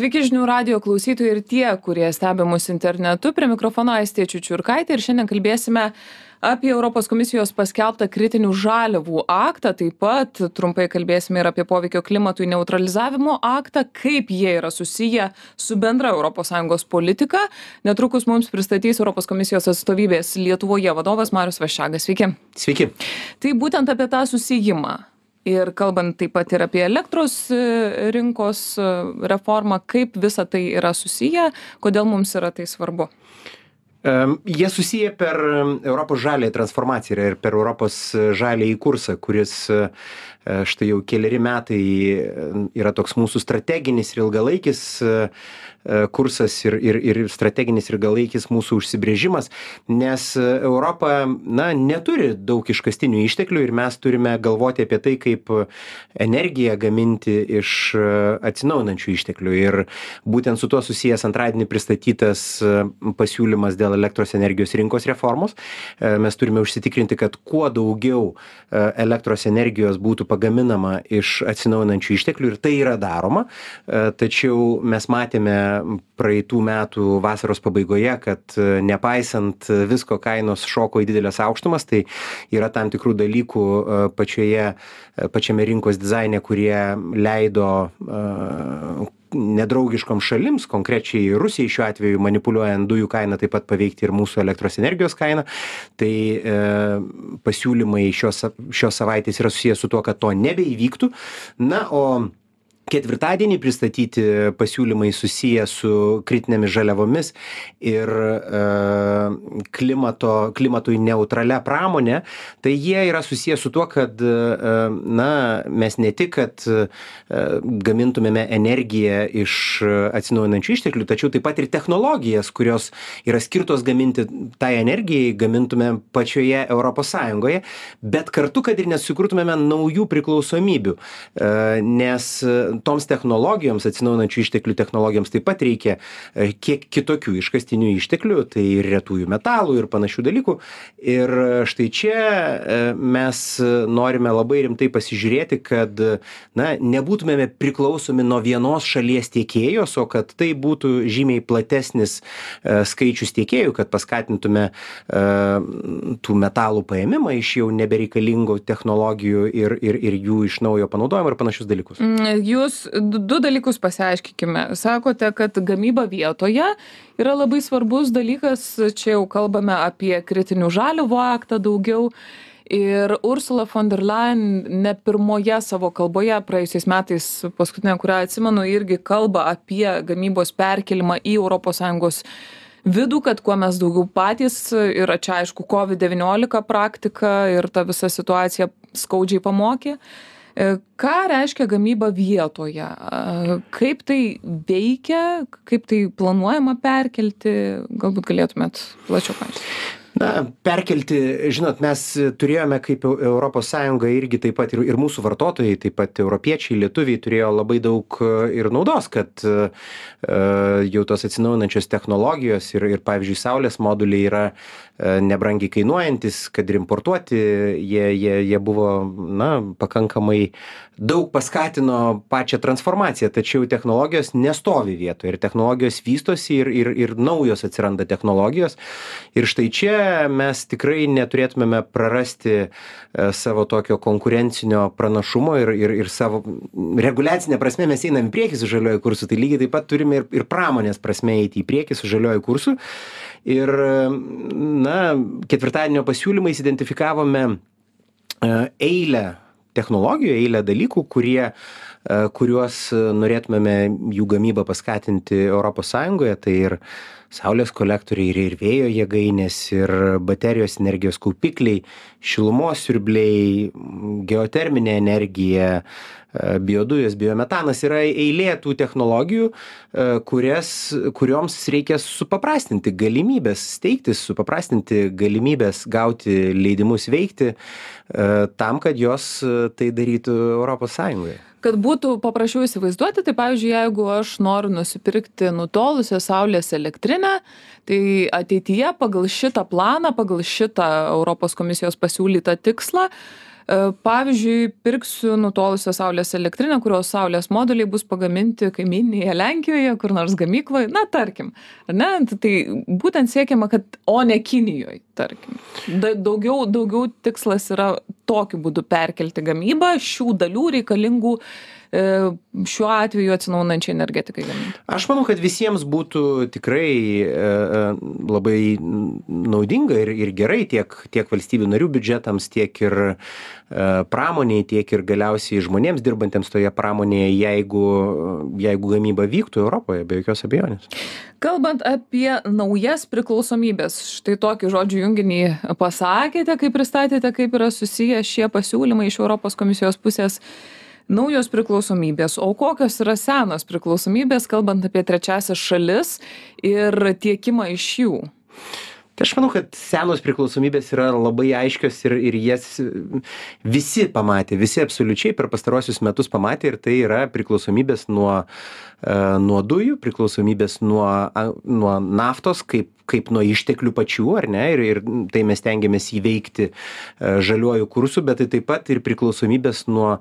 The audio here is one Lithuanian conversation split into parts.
Sveiki žinių radio klausytojai ir tie, kurie stebi mus internetu. Prie mikrofono Aistė Čiučiurkaitė ir šiandien kalbėsime apie Europos komisijos paskelbtą kritinių žaliavų aktą. Taip pat trumpai kalbėsime ir apie poveikio klimatui neutralizavimo aktą, kaip jie yra susiję su bendra ES politika. Netrukus mums pristatys Europos komisijos atstovybės Lietuvoje vadovas Marius Vaščiagas. Sveiki. Sveiki. Tai būtent apie tą susijimą ir kalbant taip pat ir apie elektros e, rinkos e, reformą, kaip visa tai yra susiję, kodėl mums yra tai svarbu. Jie susiję per Europos žalį transformaciją ir per Europos žalį į kursą, kuris štai jau keliari metai yra toks mūsų strateginis ir ilgalaikis E, kursas ir, ir, ir strateginis ir galaikis mūsų užsibrėžimas, nes Europa na, neturi daug iškastinių išteklių ir mes turime galvoti apie tai, kaip energiją gaminti iš atsinaujinančių išteklių. Ir būtent su tuo susijęs antradienį pristatytas pasiūlymas dėl elektros energijos rinkos reformos. E, mes turime užsitikrinti, kad kuo daugiau e, elektros energijos būtų pagaminama iš atsinaujinančių išteklių ir tai yra daroma. Tačiau mes matėme praeitų metų vasaros pabaigoje, kad e, nepaisant visko kainos šoko į didelės aukštumas, tai yra tam tikrų dalykų e, pačioje, e, pačiame rinkos dizaine, kurie leido nedraugiškom šalims, konkrečiai Rusijai šiuo atveju manipuliuojant dujų kainą, taip pat paveikti ir mūsų elektros energijos kainą. Tai e, pasiūlymai šios, šios savaitės yra susijęs su tuo, kad to nebeįvyktų. Na, o ketvirtadienį pristatyti pasiūlymai susiję su kritinėmis žaliavomis ir e, klimato, klimatui neutralia pramonė, tai jie yra susiję su tuo, kad e, na, mes ne tik, kad e, gamintumėme energiją iš atsinaujinančių išteklių, tačiau taip pat ir technologijas, kurios yra skirtos gaminti tai energijai, gamintume pačioje Sąjungoje, bet kartu, kad ir nesukurtumėme naujų priklausomybių, nes toms technologijoms atsinaujinančių išteklių technologijoms taip pat reikia e, kiek kitokių iškastinių išteklių tai ir retųjų metalų ir panašių dalykų. Ir štai čia e, mes norime labai rimtai pasižiūrėti kad na nebūtumėme priklausomi nuo vienos šalies tiekėjos o kad tai būtų žymiai platesnis e, skaičius tiekėjų kad paskatintume tų metalų paėmimą iš jau nebereikalingų technologijų ir ir ir jų iš naujo panaudojimą ir panašius dalykus. Mm, jūs jūs du dalykus pasiaiškinkime. Sakote kad gamyba vietoje yra labai svarbus dalykas čia jau kalbame apie kritinių žaliavų aktą daugiau. Ir ursula von der leyen ne pirmoje savo kalboje praėjusiais metais paskutinę kurią atsimenu irgi kalba apie gamybos perkėlimą į sąjungos vidų kad kuo mes daugiau patys ir čia aišku covid devyniolika praktika ir ta visa situacija skaudžiai pamokė. E, ką reiškia gamyba vietoje? Kaip tai veikia, kaip tai planuojama perkelti? Galbūt galėtumėt plačiau paaiškinti na perkelti žinot mes turėjome kaip europos sąjunga irgi taip pat ir ir mūsų vartotojai taip pat europiečiai lietuviai turėjo labai daug e, ir naudos kad e, jau tos atsinaujinančios technologijos ir ir pavyzdžiui saulės moduliai yra e, nebrangiai kainuojantys kad ir importuoti jie jie jie buvo na pakankamai daug paskatino pačią transformaciją tačiau technologijos nestovi vietoj ir technologijos vystosi ir ir ir naujos atsiranda technologijos. Ir štai čia mes tikrai neturėtumėme prarasti e, savo tokio konkurencinio pranašumo ir ir ir savo reguliacine prasme mes einam į priekį su žaliuoju kursu tai lygiai taip pat turime ir ir pramonės prasme eiti į priekį su žaliuoju kursu. Ir na ketvirtadienio pasiūlymais identifikavome e, eilę technologijų eilę dalykų kurie e, kuriuos norėtumėme jų gamybą paskatinti sąjungoje. Tai ir saulės kolektoriai ir ir vėjo jėgainės ir baterijos energijos kaupikliai šilumos siurbliai geoterminė energija e, biodujos biometanas yra eilė tų technologijų e, kurias kurioms reikia supaprastinti galimybes steigtis supaprastinti galimybes gauti leidimus veikti e, tam kad jos tai darytų europos sąjungoje kad būtų paprasčiau įsivaizduoti tai pavyzdžiui jeigu aš noriu nusipirkti nutolusią saulės elektrinę tai ateityje pagal šitą planą pagal šitą europos komisijos pasiūlytą tikslą pavyzdžiui pirksiu nutolusią saulės elektrinę kurios saulės moduliai bus pagaminti kaimyninėje lenkijoje kur nors gamykloj na tarkim ar ne? Tai būtent siekiama kad o ne kinijoj tarkim. Da daugiau daugiau tikslas yra tokiu būdu perkelti gamybą. Šių dalių reikalingų E, šiuo atveju atsinaujinančiai energetikai gaminti? Aš manau, kad visiems būtų tikrai e, e, labai naudinga ir, ir gerai tiek, tiek valstybių narių biudžetams, tiek ir pramoniai, tiek ir galiausiai žmonėms dirbantiems toje pramonėje, jeigu, jeigu gamyba vyktų Europoje, be jokios abejonės. Kalbant apie naujas priklausomybės, štai tokį žodžių junginį pasakėte, kai pristatėte, kaip yra susiję šie pasiūlymai iš Europos komisijos pusės naujos priklausomybės. O kokios yra senos priklausomybės kalbant apie trečiąsias šalis ir tiekimą iš jų? Tai aš manau, kad senos priklausomybės yra labai aiškios ir, ir jas visi pamatė, visi absoliučiai per pastarosius metus pamatė ir tai yra priklausomybės nuo, e, nuo dujų, priklausomybės nuo, nuo naftos kaip, kaip nuo išteklių pačių, ar ne, ir, ir tai mes tengiamės įveikti e, žaliuoju kursu, bet tai taip pat ir priklausomybės nuo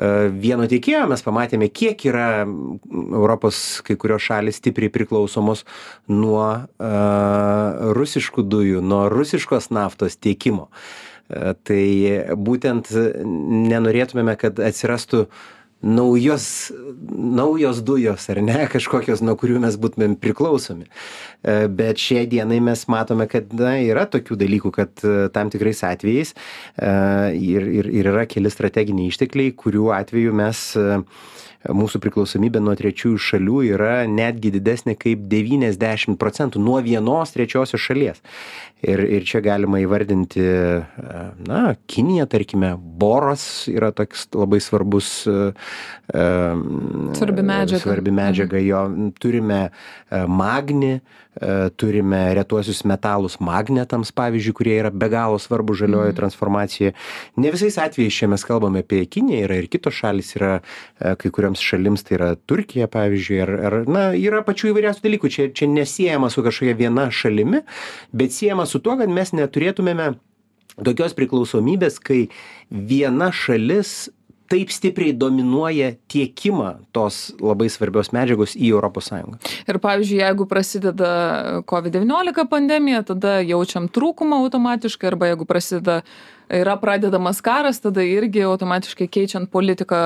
vieno tiekėjo mes pamatėme, kiek yra Europos kai kurios šalis stipriai priklausomos nuo uh, rusiškų dujų, nuo rusiškos naftos tiekimo. Uh, tai būtent nenorėtumėme, kad atsirastų uh, naujos naujos dujos ar ne kažkokios nuo kurių mes būtumėm priklausomi. E, bet šiai dienai mes matome kad na yra tokių dalykų kad e, tam tikrais atvejais e, ir ir ir yra keli strateginiai ištekliai kurių atveju mes mūsų priklausomybė nuo trečiųjų šalių yra netgi didesnė kaip 90 procentų nuo vienos trečiosios šalies. Ir, ir čia galima įvardinti, na, Kinija, tarkime, boras yra toks labai svarbus. Svarbi medžiaga. Svarbi medžiaga, mhm. jo turime magnį, E, turime retuosius metalus magnetams, pavyzdžiui, kurie yra be galo svarbu žaliojo mm. transformacijoje. Ne visais atvejais čia mes kalbame apie Kiniją, yra ir kitos šalis, yra e, kai kuriams šalims, tai yra Turkija, pavyzdžiui, ar, ar na, yra pačių įvairiausių dalykų. Čia, čia nesijama su kažkokia viena šalimi, bet siejama su tuo, kad mes neturėtumėme tokios priklausomybės, kai viena šalis taip stipriai dominuoja tiekimą tos labai svarbios medžiagos į europos sąjungą. Ir pavyzdžiui jeigu prasideda covid devyniolika pandemija tada jaučiam trūkumą automatiškai arba jeigu prasideda yra pradedamas karas tada irgi automatiškai keičiant politiką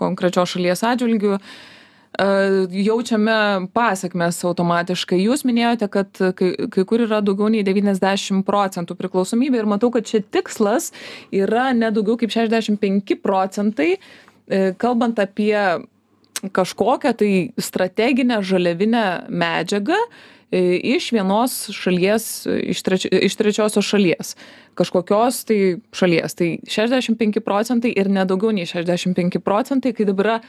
konkrečios šalies atžvilgiu jaučiame pasekmes automatiškai. Jūs minėjote, kad kai, kai kur yra daugiau nei 90 procentų priklausomybė ir matau, kad čia tikslas yra ne daugiau kaip 65 procentai, e, kalbant apie kažkokią tai strateginę žaliavinę medžiagą e, iš vienos šalies, iš, treči, iš trečiosios šalies. Kažkokios tai šalies. Tai 65 procentai ir nedaugiau nei 65 procentai, kai dabar yra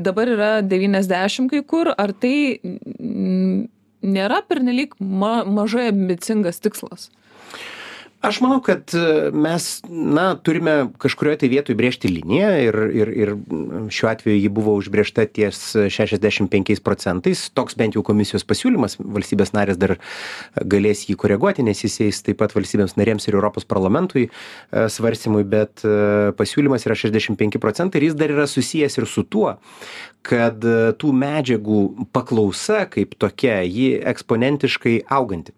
dabar yra 90 kai kur, ar tai nėra pernelyg ma mažai ambicingas tikslas? Aš manau kad e, mes na turime kažkurioj tai vietoj brėžti liniją ir ir ir šiuo atveju ji buvo užbrėžta ties šešiasdešim penkiais procentais. Toks bent jau komisijos pasiūlymas. Valstybės narės dar galės jį koreguoti nes jis eis taip pat valstybėms narėms ir europos parlamentui e, svarstymui bet e, pasiūlymas yra šešiasdešim penki procentai ir jis dar yra susijęs ir su tuo kad tų medžiagų paklausa kaip tokia ji eksponentiškai auganti.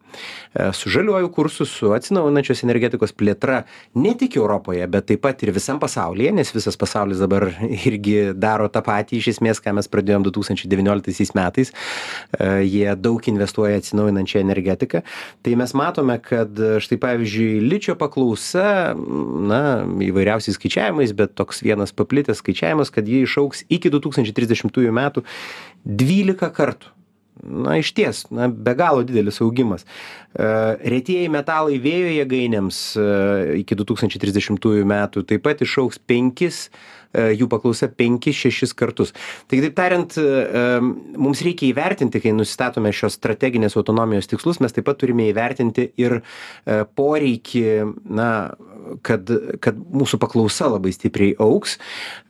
Su žaliuoju kursu su atsinaujinančios atsinaujinančios energetikos plėtra ne tik Europoje, bet taip pat ir visam pasaulyje, nes visas pasaulis dabar irgi daro tą patį iš esmės, ką mes pradėjom 2019 metais. E, jie daug investuoja atsinaujinančią energetiką. Tai mes matome, kad štai pavyzdžiui, ličio paklausa, na, įvairiausiais skaičiavimais, bet toks vienas paplitęs skaičiavimas, kad jie išauks iki 2030 metų 12 kartų na išties na be galo didelis augimas. E, retieji metalai vėjo jėgainėms e, iki du tūkstančiai trisdešimtųjų metų taip pat penkis E, jų paklausa penkis šešis kartus. Tai kitaip tariant e, e, mums reikia įvertinti kai nusistatome šios strateginės autonomijos tikslus mes taip pat turime įvertinti ir poreikį na kad kad mūsų paklausa labai stipriai augs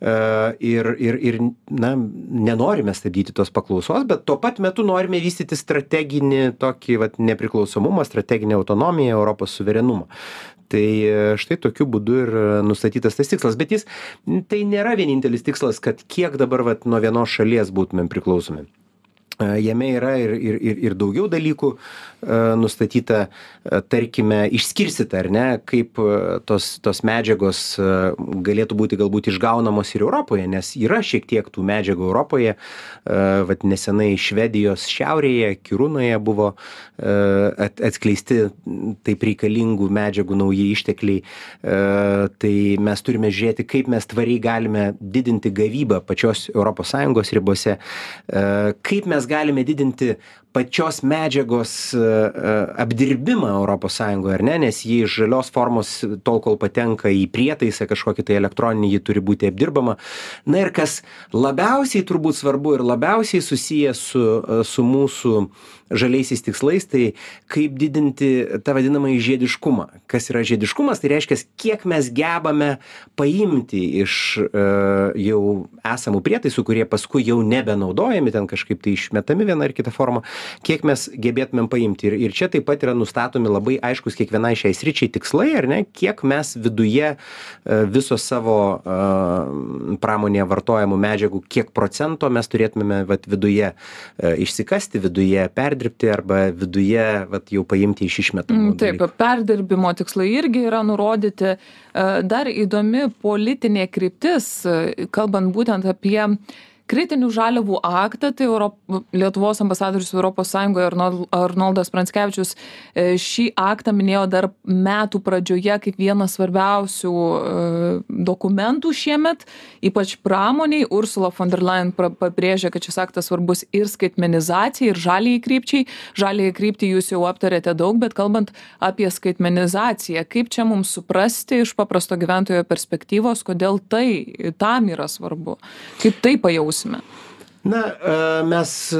ir ir ir na nenorime stabdyti tos paklausos bet tuo pat metu norime vystyti strateginį tokį vat nepriklausomumą strateginę autonomiją europos suverenumą tai štai tokiu būdu ir nustatytas tas tikslas. Bet jis tai nėra vienintelis tikslas kad kiek dabar vat nuo vienos šalies būtumėm priklausomi jame yra ir ir ir ir daugiau dalykų nustatyta tarkime išskirstyta ar ne kaip tos tos medžiagos galėtų būti galbūt išgaunamos ir europoje nes yra šiek tiek tų medžiagų europoje. Vat nesenai švedijos šiaurėje kirunoje buvo at atskleisti taip reikalingų medžiagų nauji ištekliai. Tai mes turime žiūrėti kaip mes tvariai galime didinti gavybą pačios sąjungos ribose. Kaip mes galime didinti pačios medžiagos e, e, apdirbimą europos sąjungoj ar ne? Nes ji iš žalios formos tol kol patenka į prietaisą kažkokį tai elektroninį ji turi būti apdirbama. Na ir kas labiausiai turbūt svarbu ir labiausiai susiję su e, su mūsų žaliaisiais tikslais tai kaip didinti tą vadinamąjį žiediškumą. Kas yra žiediškumas? Tai reiškias kiek mes gebame paimti iš jau esamų prietaisų kurie paskui jau nebenaudojami ten kažkaip tai išmetami viena ar kita forma kiek mes gebėtumėm paimti. Ir ir čia taip pat yra nustatomi labai aiškūs kiekvienai šiai sričiai tikslai ar ne? Kiek mes viduje e, viso savo e, pramonėje vartojamų medžiagų kiek procento mes turėtumėme vat viduje e, išsikasti viduje perdirbti arba viduje vat jau paimti iš išmetamų mm, taip perdirbimo tikslai irgi yra nurodyti. Dar įdomi politinė kryptis kalbant būtent apie kritinių žaliavų aktą tai europ lietuvos ambasadorius europos sąjungoje arnol arnoldas pranckevičius e, šį aktą minėjo dar metų pradžioje kaip vieną svarbiausių e, dokumentų šiemet ypač pramonei ursula von der leyen pabrėžė kad šis aktas svarbus ir skaitmenizacijai ir žaliajai krypčiai. Žaliąją kryptį jūs jau aptarėte daug bet kalbant apie skaitmenizaciją kaip čia mums suprasti iš paprasto gyventojo perspektyvos kodėl tai tam yra svarbu? Kaip tai pajaus būsime? Na, e, mes, e,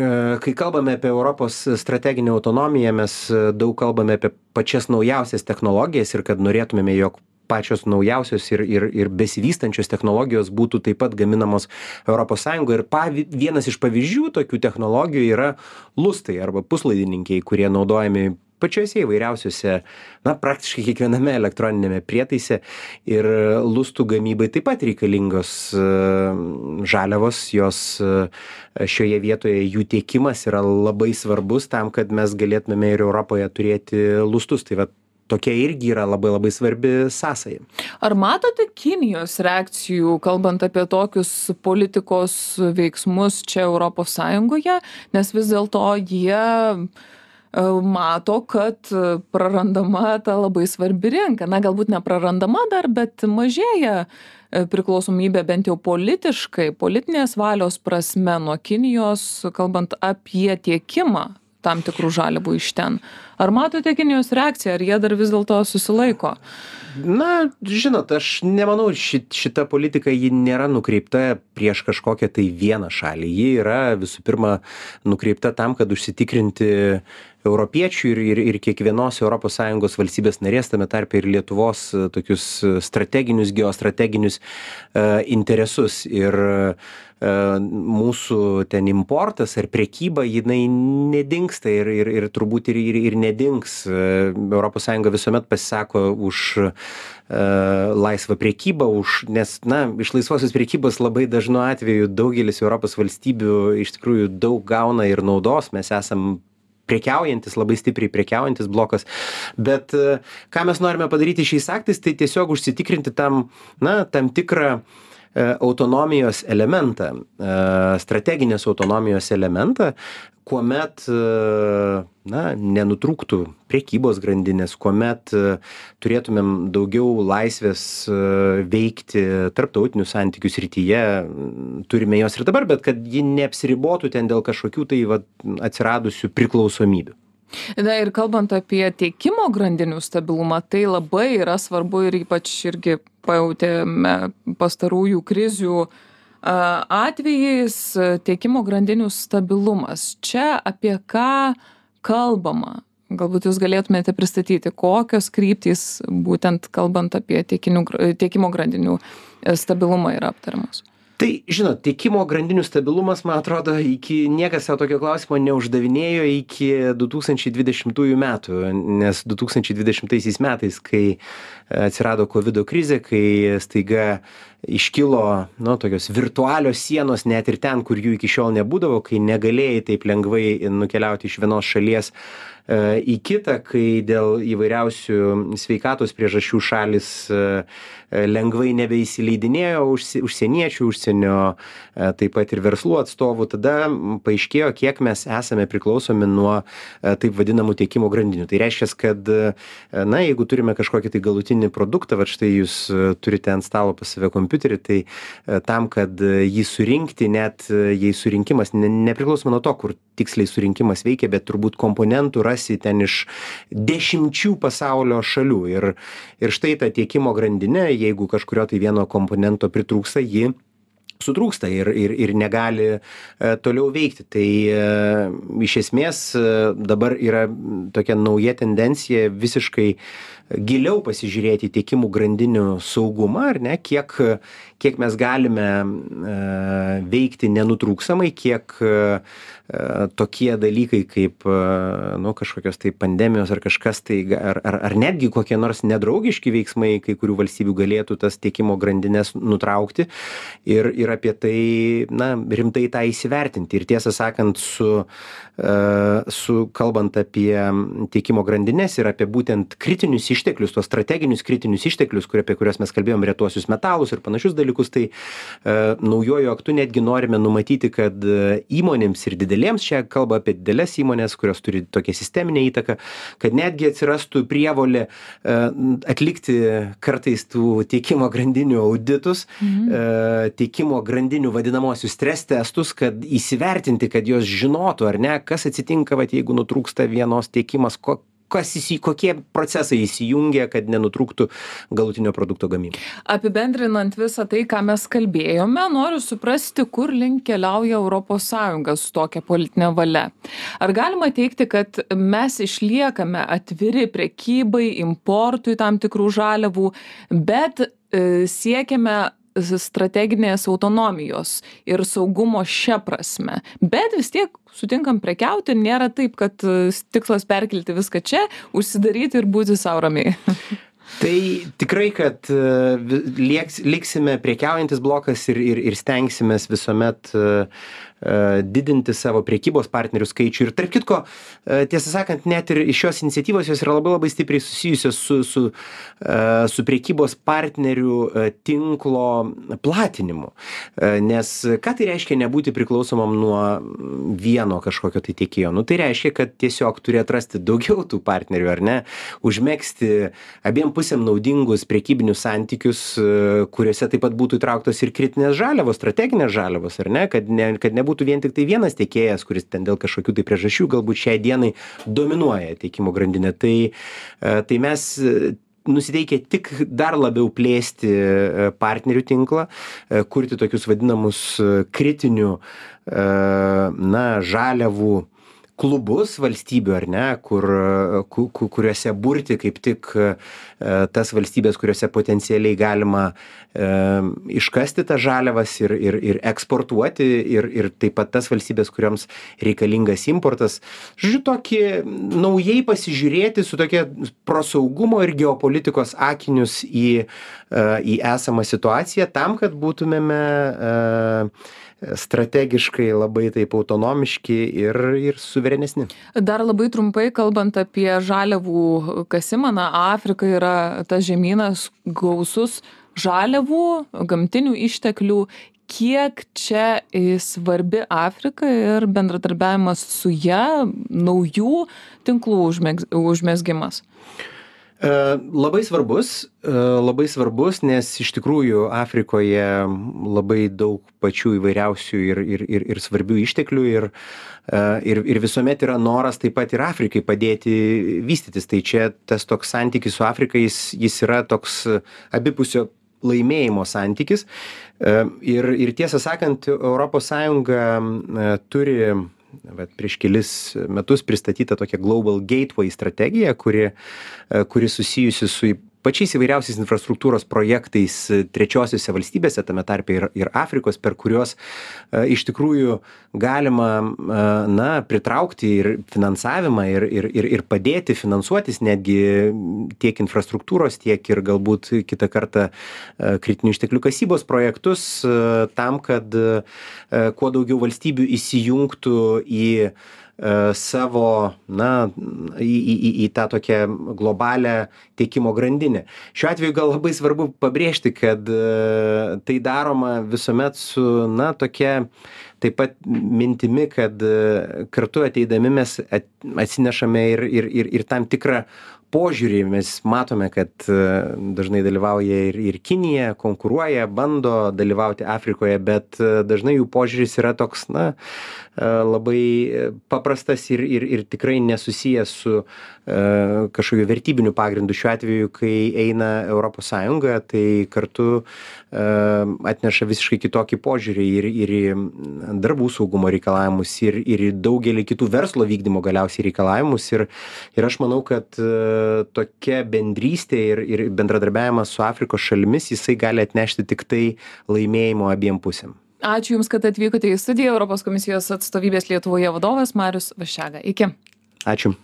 e, kai kalbame apie Europos strateginę autonomiją, mes daug kalbame apie pačias naujausias technologijas ir kad norėtumėme, jog pačios naujausios ir, ir, ir besivystančios technologijos būtų taip pat gaminamos ES. Ir pavi, vienas iš pavyzdžių tokių technologijų yra lustai arba puslaidininkiai, kurie naudojami pačiuose įvairiausiuose na praktiškai kiekviename elektroniniame prietaise. Ir lustų gamybai taip pat reikalingos e, žaliavos jos e, šioje vietoje jų tiekimas yra labai svarbus tam kad mes galėtumėme ir europoje turėti lustus. Tai vat tokia irgi yra labai labai svarbi sąsaja. Ar matote Kinijos reakcijų, kalbant apie tokius politikos veiksmus čia Sąjungoje, nes vis dėlto jie mato kad prarandama ta labai svarbi rinka. Na galbūt neprarandama dar bet mažėja e, priklausomybė bent jau politiškai politinės valios prasme nuo kinijos kalbant apie tiekimą tam tikrų žaliavų iš ten. Ar matote kinijos reakciją ar jie dar vis dėlto susilaiko? Na žinot aš nemanau ši šita politika ji nėra nukreipta prieš kažkokią tai vieną šalį. Ji yra visų pirma nukreipta tam kad užsitikrinti europiečių ir ir ir kiekvienos europos sąjungos valstybės narės tame tarpe ir lietuvos tokius strateginius geostrateginius e, interesus. Ir e, mūsų ten importas ar prekyba jinai nedingsta ir ir ir turbūt ir ir ir nedings. Europos sąjunga visuomet pasisako už laisvą prekybą už nes na iš laisvosios prekybos labai dažnu atveju daugelis europos valstybių iš tikrųjų daug gauna ir naudos. Mes esam prekiaujantis labai stipriai prekiaujantis blokas. Bet e, ką mes norime padaryti šiais aktais tai tiesiog užsitikrinti tam na tam tikrą e, autonomijos elementą e, strateginės autonomijos elementą kuomet na nenutrūktų prekybos grandinės kuomet turėtumėm daugiau laisvės veikti tarptautinių santykių srityje turime jos ir dabar bet kad ji neapsiribotų ten dėl kažkokių tai vat atsiradusių priklausomybių Na ir kalbant apie tiekimo grandinių stabilumą, tai labai yra svarbu ir ypač irgi pajutėme pastarųjų krizių atvejais tiekimo grandinių stabilumas. Čia apie ką kalbama? Galbūt jūs galėtumėte pristatyti, kokios kryptys, būtent kalbant apie tiekinių, tiekimo grandinių e, stabilumą, yra aptariamos. Tai žinot tiekimo grandinių stabilumas man atrodo iki niekas sau tokio klausimo neuždavinėjo iki du tūkstančiai dvidešimtųjų metų nes du tūkstančiai dvidešimtaisiais metais kai atsirado kovido krizė kai staiga iškilo nu tokios virtualios sienos net ir ten kur jų iki šiol nebūdavo kai negalėjai taip lengvai nukeliauti iš vienos šalies e, į kitą kai dėl įvairiausių sveikatos priežasčių šalys e, e, lengvai nebeįsileidinėjo užsi užsieniečių užsienio taip pat ir verslų atstovų. Tada paaiškėjo kiek mes esame priklausomi nuo taip vadinamų tiekimo grandinių. Tai reiškias kad na jeigu turime kažkokį tai galutinį produktą vat štai jūs turite ant stalo pas save kompiuterį tai tam kad jį surinkti net jei surinkimas ne nepriklausomai nuo to kur tiksliai surinkimas veikia bet turbūt komponentų rasi ten iš dešimčių pasaulio šalių. Ir ir štai ta tiekimo grandinė jeigu kažkurio tai vieno komponento pritrūksta ji sutrūksta ir ir ir negali e, toliau veikti. Tai e, iš esmės e, dabar yra tokia nauja tendencija visiškai giliau pasižiūrėti į tiekimų grandinių saugumą ar ne kiek kiek mes galime veikti nenutrūkstamai kiek tokie dalykai kaip nu kažkokios tai pandemijos ar kažkas tai ar ar ar netgi kokie nors nedraugiški veiksmai kai kurių valstybių galėtų tas tiekimo grandines nutraukti ir ir apie tai na rimtai tą įsivertinti. Ir tiesą sakant su su kalbant apie tiekimo grandines ir apie būtent kritinius išteklius tuos strateginius kritinius išteklius kur apie kuriuos mes kalbėjom retuosius metalus ir panašius dalykus tai naujuoju aktu netgi norime numatyti kad įmonėms ir didelėms čia kalba apie dideles įmones kurios turi tokią sisteminę įtaką kad netgi atsirastų prievolė atlikti kartais tų tiekimo grandinių auditus tiekimo grandinių vadinamuosius stres testus kad įsivertinti kad jos žinotų ar ne kas atsitinka vat jeigu nutrūksta vienos tiekimas ko kas įsi kokie procesai įsijungia kad nenutrūktų galutinio produkto gamyba apibendrinant visa tai ką mes kalbėjome noriu suprasti kur link keliauja sąjunga su tokia politine valia. Ar galima teigti kad mes išliekame atviri prekybai importui tam tikrų žaliavų bet e, siekiame strateginės autonomijos ir saugumo šia prasme. Bet vis tiek sutinkam prekiauti nėra taip kad tikslas perkelti viską čia užsidaryti ir būti sau ramiai. Tai tikrai kad lieks liksime prekiaujantis blokas ir ir ir stengsimės visuomet E, didinti savo prekybos partnerių skaičių. Ir tarp kitko e, tiesą sakant net ir šios iniciatyvos jos yra labai labai stipriai susijusios su su e, su prekybos partnerių tinklo platinimu. Nes ką tai reiškia nebūti priklausomam nuo vieno kažkokio tai tiekėjo? Nu tai reiškia kad tiesiog turi atrasti daugiau tų partnerių ar ne? Užmegzti abiem pusėm naudingus prekybinius santykius kuriuose taip pat būtų įtrauktos ir kritinės žaliavos strateginės žaliavos ar ne? Kad ne kad nebūtų nebūtų vien tiktai vienas tiekėjas kuris ten dėl kažkokių tai priežasčių galbūt šiai dienai dominuoja tiekimo grandinė. Tai e, tai mes e, nusiteikę tik dar labiau plėsti e, partnerių tinklą kurti tokius vadinamus kritinių na žaliavų klubus valstybių ar ne kur ku ku kuriuose burti kaip tik e, tas valstybes kuriose potencialiai galima e, iškasti tas žaliavas ir ir ir eksportuoti ir ir taip pat tas valstybes kurioms reikalingas importas. Žodžiu tokį naujai pasižiūrėti su tokia pro saugumo ir geopolitikos akinius į e, į esamą situaciją tam kad būtumėme strategiškai labai taip autonomiški ir ir suverenesni. Dar labai trumpai kalbant apie žaliavų kasimą na afrika yra tas žemynas gausus žaliavų gamtinių išteklių. Kiek čia svarbi afrika ir bendradarbiavimas su ja naujų tinklų užmezgimas? E, labai svarbus, e, labai svarbus, nes iš tikrųjų Afrikoje labai daug pačių įvairiausių ir, ir, ir, ir svarbių išteklių ir, e, ir, ir visuomet yra noras taip pat ir Afrikai padėti vystytis. Tai čia tas toks santykis su Afrika, jis, jis yra toks abipusio laimėjimo santykis. Ir, ir tiesą sakant, ES turi vat prieš kelis metus pristatyta tokia global gateway strategija kuri kuri susijusi su pačiais įvairiausiais infrastruktūros projektais trečiosiose valstybėse tame tarpe ir ir afrikos per kuriuos iš tikrųjų galima na pritraukti ir finansavimą ir ir ir ir padėti finansuotis netgi tiek infrastruktūros tiek ir galbūt kitą kartą kritinių išteklių kasybos projektus tam kad kuo daugiau valstybių įsijungtų į E, savo na į į į į tą tokią globalią tiekimo grandinę. Šiuo atveju gal labai svarbu pabrėžti kad e, tai daroma visuomet su na tokia taip pat mintimi kad e, kartu ateidami mes atsinešame ir ir ir ir tam tikrą požiūrį mes matome kad dažnai dalyvauja ir ir kinija konkuruoja bando dalyvauti afrikoje bet dažnai jų požiūris yra toks na labai paprastas ir ir ir tikrai nesusijęs su kažkokiu vertybiniu pagrindu. Šiuo atveju kai eina europos sąjunga tai kartu atneša visiškai kitokį požiūrį ir ir į darbų saugumo reikalavimus ir ir į daugelį kitų verslo vykdymo galiausiai reikalavimus. Ir ir aš manau kad tokia bendrystė ir ir bendradarbiavimas su afrikos šalimis jisai gali atnešti tiktai laimėjimo abiem pusėm. Ačiū jums kad atvykote į studiją. Europos komisijos atstovybės lietuvoje vadovas marius vaščega. Iki. Ačiū